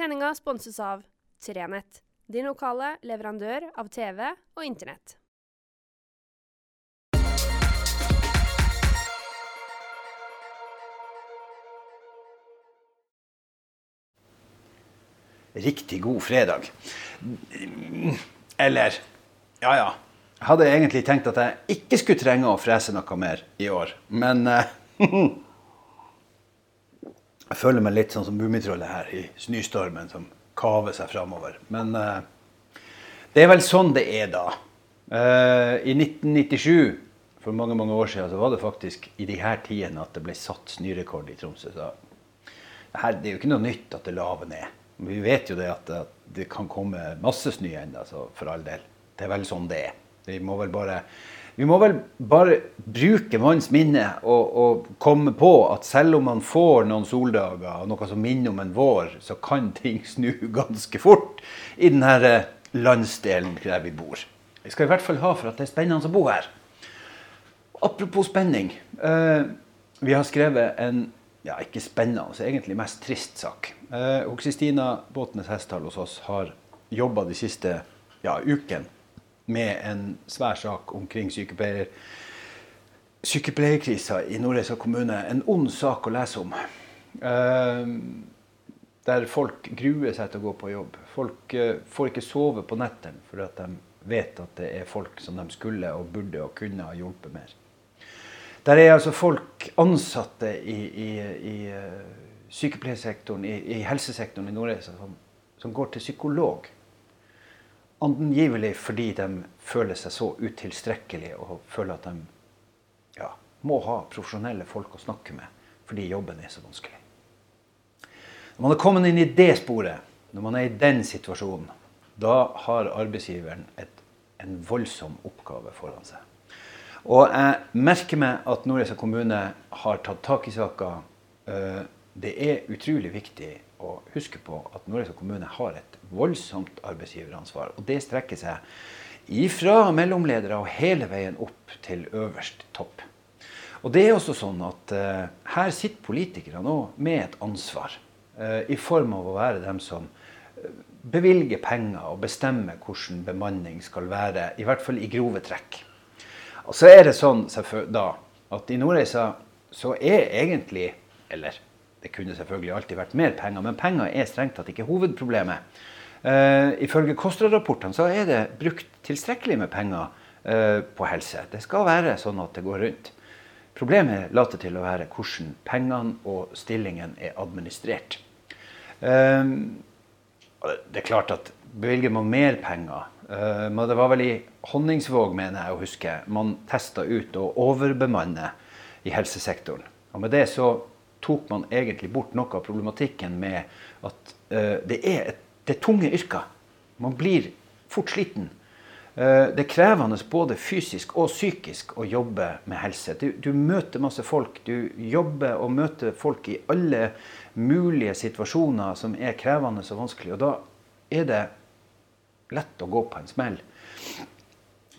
Sendinga sponses av Trenett, din lokale leverandør av TV og Internett. Riktig god fredag. Eller Ja, ja. Jeg hadde egentlig tenkt at jeg ikke skulle trenge å frese noe mer i år, men eh, Jeg føler meg litt sånn som Mummitrollet her i snøstormen som kaver seg framover. Men uh, det er vel sånn det er da. Uh, I 1997, for mange mange år siden, så var det faktisk i de her tidene at det ble satt snørekord i Tromsø. Så det, her, det er jo ikke noe nytt at det laver ned. Vi vet jo det at, det kan komme masse snø ennå, for all del. Det er vel sånn det er. Vi må vel bare, vi må vel bare bruke manns minne og, og, komme på at selv om man får noen soldager og noe som minner om en vår, så kan ting snu ganske fort i denne landsdelen der vi bor. Vi skal i hvert fall ha for at det er spennende å bo her. Apropos spenning. Eh, vi har skrevet en ja, ikke spennende, så egentlig mest trist sak. Eh, Kristina Båtnes Hesthall hos oss har jobba de siste ja, ukene med en svær sak omkring sykepleier, sykepleierkrisa i Nordreisa kommune. En ond sak å lese om. Eh, der folk gruer seg til å gå på jobb. Folk eh, får ikke sove på nettene fordi at de vet at det er folk som de skulle og burde og kunne ha hjulpet mer. Der er altså folk ansatte i, i, i uh, sykepleiersektoren, i, i, helsesektoren i Nordreisa, som, som går til psykolog Angivelig fordi de føler seg så utilstrekkelige og føler at de ja, må ha profesjonelle folk å snakke med fordi jobben er så vanskelig. Når man er kommet inn i det sporet, når man er i den situasjonen, da har arbeidsgiveren et, en voldsom oppgave foran seg. Og jeg merker meg at Nordreisa kommune har tatt tak i saka. Eh, det er utrolig viktig å huske på at Nordreisa kommune har et voldsomt arbeidsgiveransvar. Og det strekker seg ifra mellomledere og hele veien opp til øverst topp. Og det er også sånn at uh, her sitter politikere nå med et ansvar. Uh, I form av å være dem som uh, bevilger penger og bestemmer hvordan bemanning skal være. I hvert fall i grove trekk. Og så er det sånn da at i Nordreisa så er egentlig, eller det kunne selvfølgelig alltid vært mer penger, men penger er strengt tatt ikke hovedproblemet. Uh, ifølge KOSTRA-rapportene så er det brukt tilstrekkelig med penger uh, på helse. Det skal være sånn at det går rundt. Problemet later til å være hvordan pengene og stillingen er administrert. Uh, det er klart at bevilger man mer penger men Det var vel i Honningsvåg, mener jeg å huske, man testa ut å overbemanne i helsesektoren. Og Med det så tok man egentlig bort noe av problematikken med at det er et det er tunge yrker. Man blir fort sliten. Uh, det er krevende både fysisk og psykisk å jobbe med helse. Du, du, møter masse folk. Du jobber og møter folk i alle mulige situasjoner som er krevende og vanskelig. Og da er det lett å gå på en smell.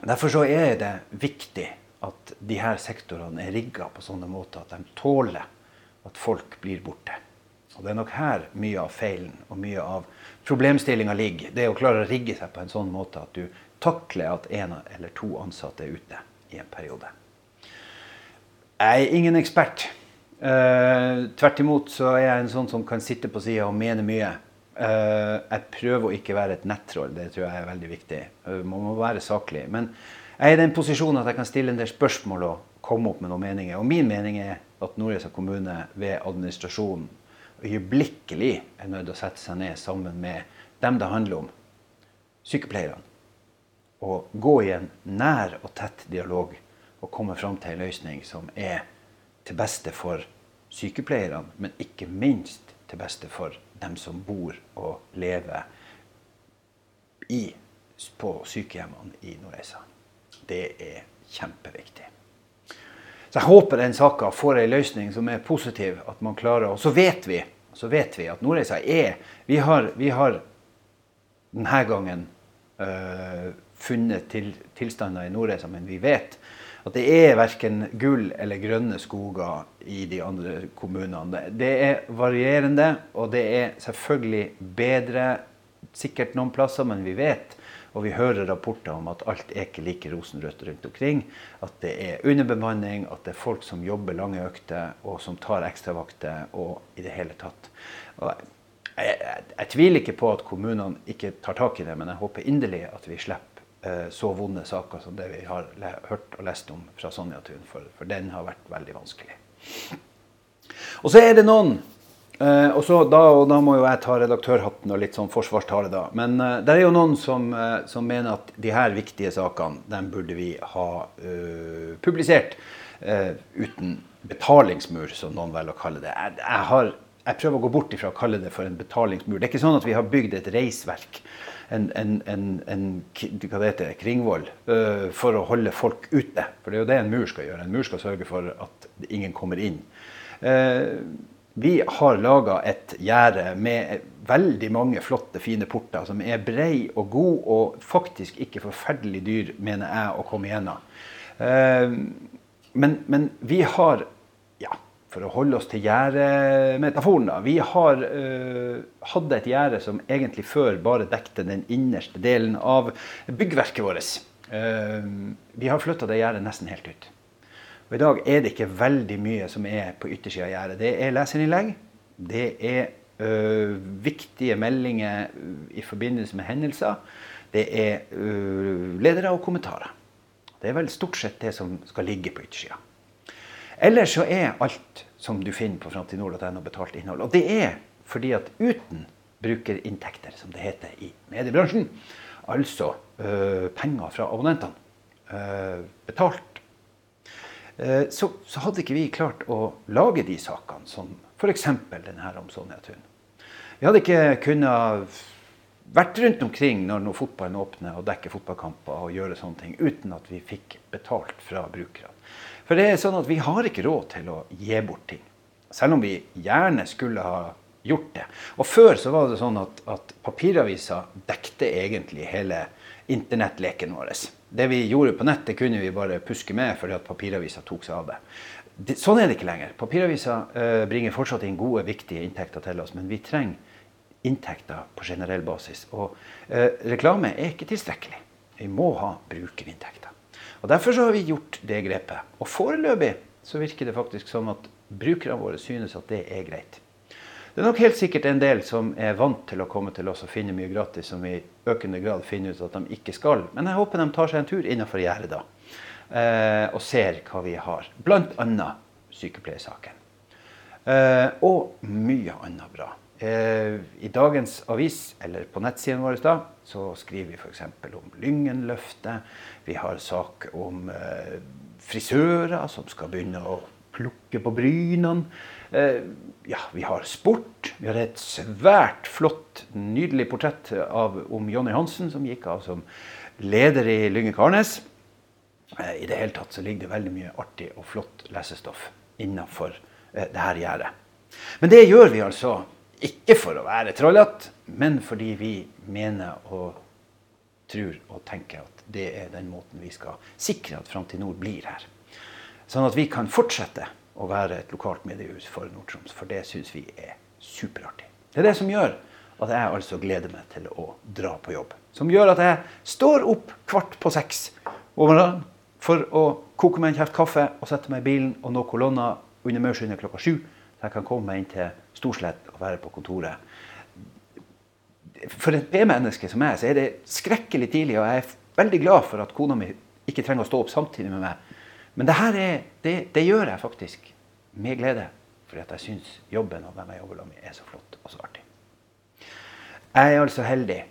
Derfor så er det viktig at de her sektorene er rigga på sånne måter at de tåler at folk blir borte. Og Det er nok her mye av feilen og mye av problemstillinga ligger. Det å klare å rigge seg på en sånn måte at du takler at en eller to ansatte er ute i en periode. Jeg er ingen ekspert. Uh, tvert imot så er jeg en sånn som kan sitte på sida og mene mye. Uh, jeg prøver å ikke være et nettroll. Det tror jeg er veldig viktig. Uh, man må være saklig. Men jeg er i den posisjonen at jeg kan stille en del spørsmål og komme opp med noen meninger. Og min mening er at Nordreisa kommune ved administrasjonen øyeblikkelig er nødt til å sette seg ned sammen med dem det handler om, sykepleierne, og gå i en nær og tett dialog og komme fram til en løsning som er til beste for sykepleierne, men ikke minst til beste for dem som bor og lever i, på sykehjemmene i Nordreisa. Det er kjempeviktig. Så jeg håper den saka får ei løsning som er positiv. at man klarer, Og så vet vi, så vet vi at Nordreisa er Vi har, vi har denne gangen øh, funnet til, tilstander i Nordreisa, men vi vet at det er verken gull eller grønne skoger i de andre kommunene. Det er varierende, og det er selvfølgelig bedre sikkert noen plasser, men vi vet og vi hører rapporter om at alt er ikke like rosenrødt rundt omkring. At det er underbemanning, at det er folk som jobber lange økter, og som tar ekstravakter, og i det hele tatt. Jeg, jeg, jeg, tviler ikke på at kommunene ikke tar tak i det, men jeg håper inderlig at vi slipper eh, så vonde saker som det vi har hørt og lest om fra Sonja Thun. for, for den har vært veldig vanskelig. Og så er det noen Uh, og, så, da, og, da, må jo jeg ta redaktørhatten og litt sånn forsvarstale, da. Men eh, det er jo noen som, eh, som, mener at de her viktige sakene dem burde vi ha publisert uten betalingsmur, som noen velger å kalle det. Jeg, jeg, har, jeg, prøver å gå bort ifra å kalle det for en betalingsmur. Det er ikke sånn at vi har bygd et reisverk, en, en, en, en hva det heter, kringvoll, for å holde folk ute. For det er jo det en mur skal gjøre. En mur skal sørge for at ingen kommer inn. Uh, vi har laga et gjerde med veldig mange flotte, fine porter som er brei og god, og faktisk ikke forferdelig dyr, mener jeg, å komme gjennom. Eh, men, men vi har ja, for å holde oss til gjerdemetaforen, Vi har uh, hatt et gjerde som egentlig før bare dekte den innerste delen av byggverket vårt. Uh, vi har flytta det gjerdet nesten helt ut. Og I dag er det ikke veldig mye som er på yttersida av gjerdet. Det er leserinnlegg. Det er ø, viktige meldinger i forbindelse med hendelser. Det er ø, ledere og kommentarer. Det er vel stort sett det som skal ligge på yttersida. Ellers så er alt som du finner på framtidnord.no betalt innhold. Og det er fordi at uten brukerinntekter, som det heter i mediebransjen, altså ø, penger fra abonnentene, betalt så, så, hadde ikke vi klart å lage de sakene, som f.eks. denne om Sonja Thun. Vi hadde ikke kunnet vært rundt omkring når, når fotballen åpner og dekker fotballkamper og gjøre sånne ting, uten at vi fikk betalt fra brukerne. For det er sånn at vi har ikke råd til å gi bort ting. Selv om vi gjerne skulle ha gjort det. Og før så var det sånn at, at papiraviser dekte egentlig hele internettleken vår. Det vi gjorde på nett, det kunne vi bare puske med fordi at papiravisa tok seg av det. sånn er det ikke lenger. Papiravisa uh, bringer fortsatt inn gode, viktige inntekter til oss, men vi trenger inntekter på generell basis. Og uh, reklame er ikke tilstrekkelig. Vi må ha brukerinntekter. Og Derfor så har vi gjort det grepet. Og foreløpig så virker det faktisk som at brukerne våre synes at det er greit. Det er nok helt sikkert en del som er vant til å komme til oss og finne mye gratis, som i økende grad finner ut at de ikke skal. Men jeg håper de tar seg en tur innenfor gjerdet da, eh, og ser hva vi har. Bl.a. sykepleiersaken. Eh, og mye annet bra. Eh, I dagens avis, eller på nettsiden vår, da, så skriver vi f.eks. om Lyngenløftet. Vi har sak om frisører som skal begynne å plukke på brynene. Eh, ja, vi har sport. Vi har et svært flott, nydelig portrett av, om Jonny Hansen, som gikk av som leder i Lynge Karnes. Eh, I det hele tatt så ligger det veldig mye artig og flott lesestoff innafor eh, det her gjerdet. Men det gjør vi altså ikke for å være trollete, men fordi vi mener og tror og tenker at det er den måten vi skal sikre at Framtid Nord blir her. Sånn at vi kan fortsette å være et lokalt mediehus for Nord-Troms. For det syns vi er superartig. Det er det som gjør at jeg altså gleder meg til å dra på jobb. Som gjør at jeg står opp kvart på seks for å koke meg en kjeft kaffe og sette meg i bilen og nå kolonna under Maurskinnet klokka sju. Så jeg kan komme meg inn til Storslett og være på kontoret. For et B-menneske som jeg, så er det skrekkelig tidlig, og jeg er veldig glad for at kona mi ikke trenger å stå opp samtidig med meg men det her er, det, det gjør jeg faktisk med glede. Fordi at jeg syns jobben og hvem jeg jobber med, er så flott og så artig. Jeg er altså heldig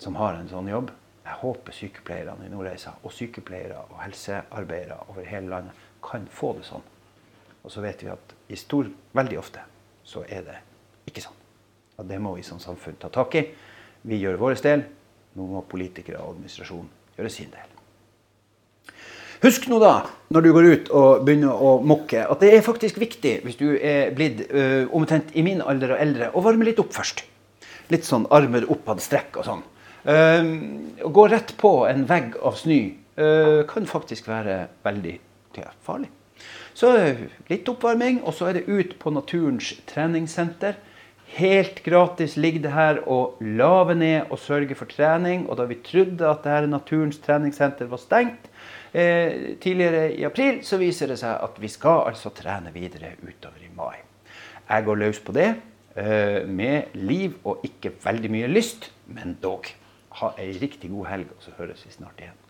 som har en sånn jobb. Jeg håper sykepleierne i Nordreisa og sykepleiere og helsearbeidere over hele landet kan få det sånn. Og så vet vi at i stor, veldig ofte så er det ikke sånn. Og det må vi som samfunn ta tak i. Vi gjør vår del. Nå må politikere og administrasjon gjøre sin del. Husk nå da, når du går ut og begynner å mokke, at det er faktisk viktig, hvis du er blitt uh, omtrent i min alder og eldre, å varme litt opp først. Litt sånn armer oppad strekk og sånn. Uh, gå rett på en vegg av snø uh, kan faktisk være veldig farlig. Så litt oppvarming, og så er det ut på Naturens treningssenter. Helt gratis ligger det her å lave ned og sørge for trening. Og da vi trodde at det her Naturens treningssenter var stengt eh, tidligere i april, så viser det seg at vi skal altså trene videre utover i mai. Jeg går løs på det eh, med liv og ikke veldig mye lyst, men dog. Ha ei riktig god helg, og så høres vi snart igjen.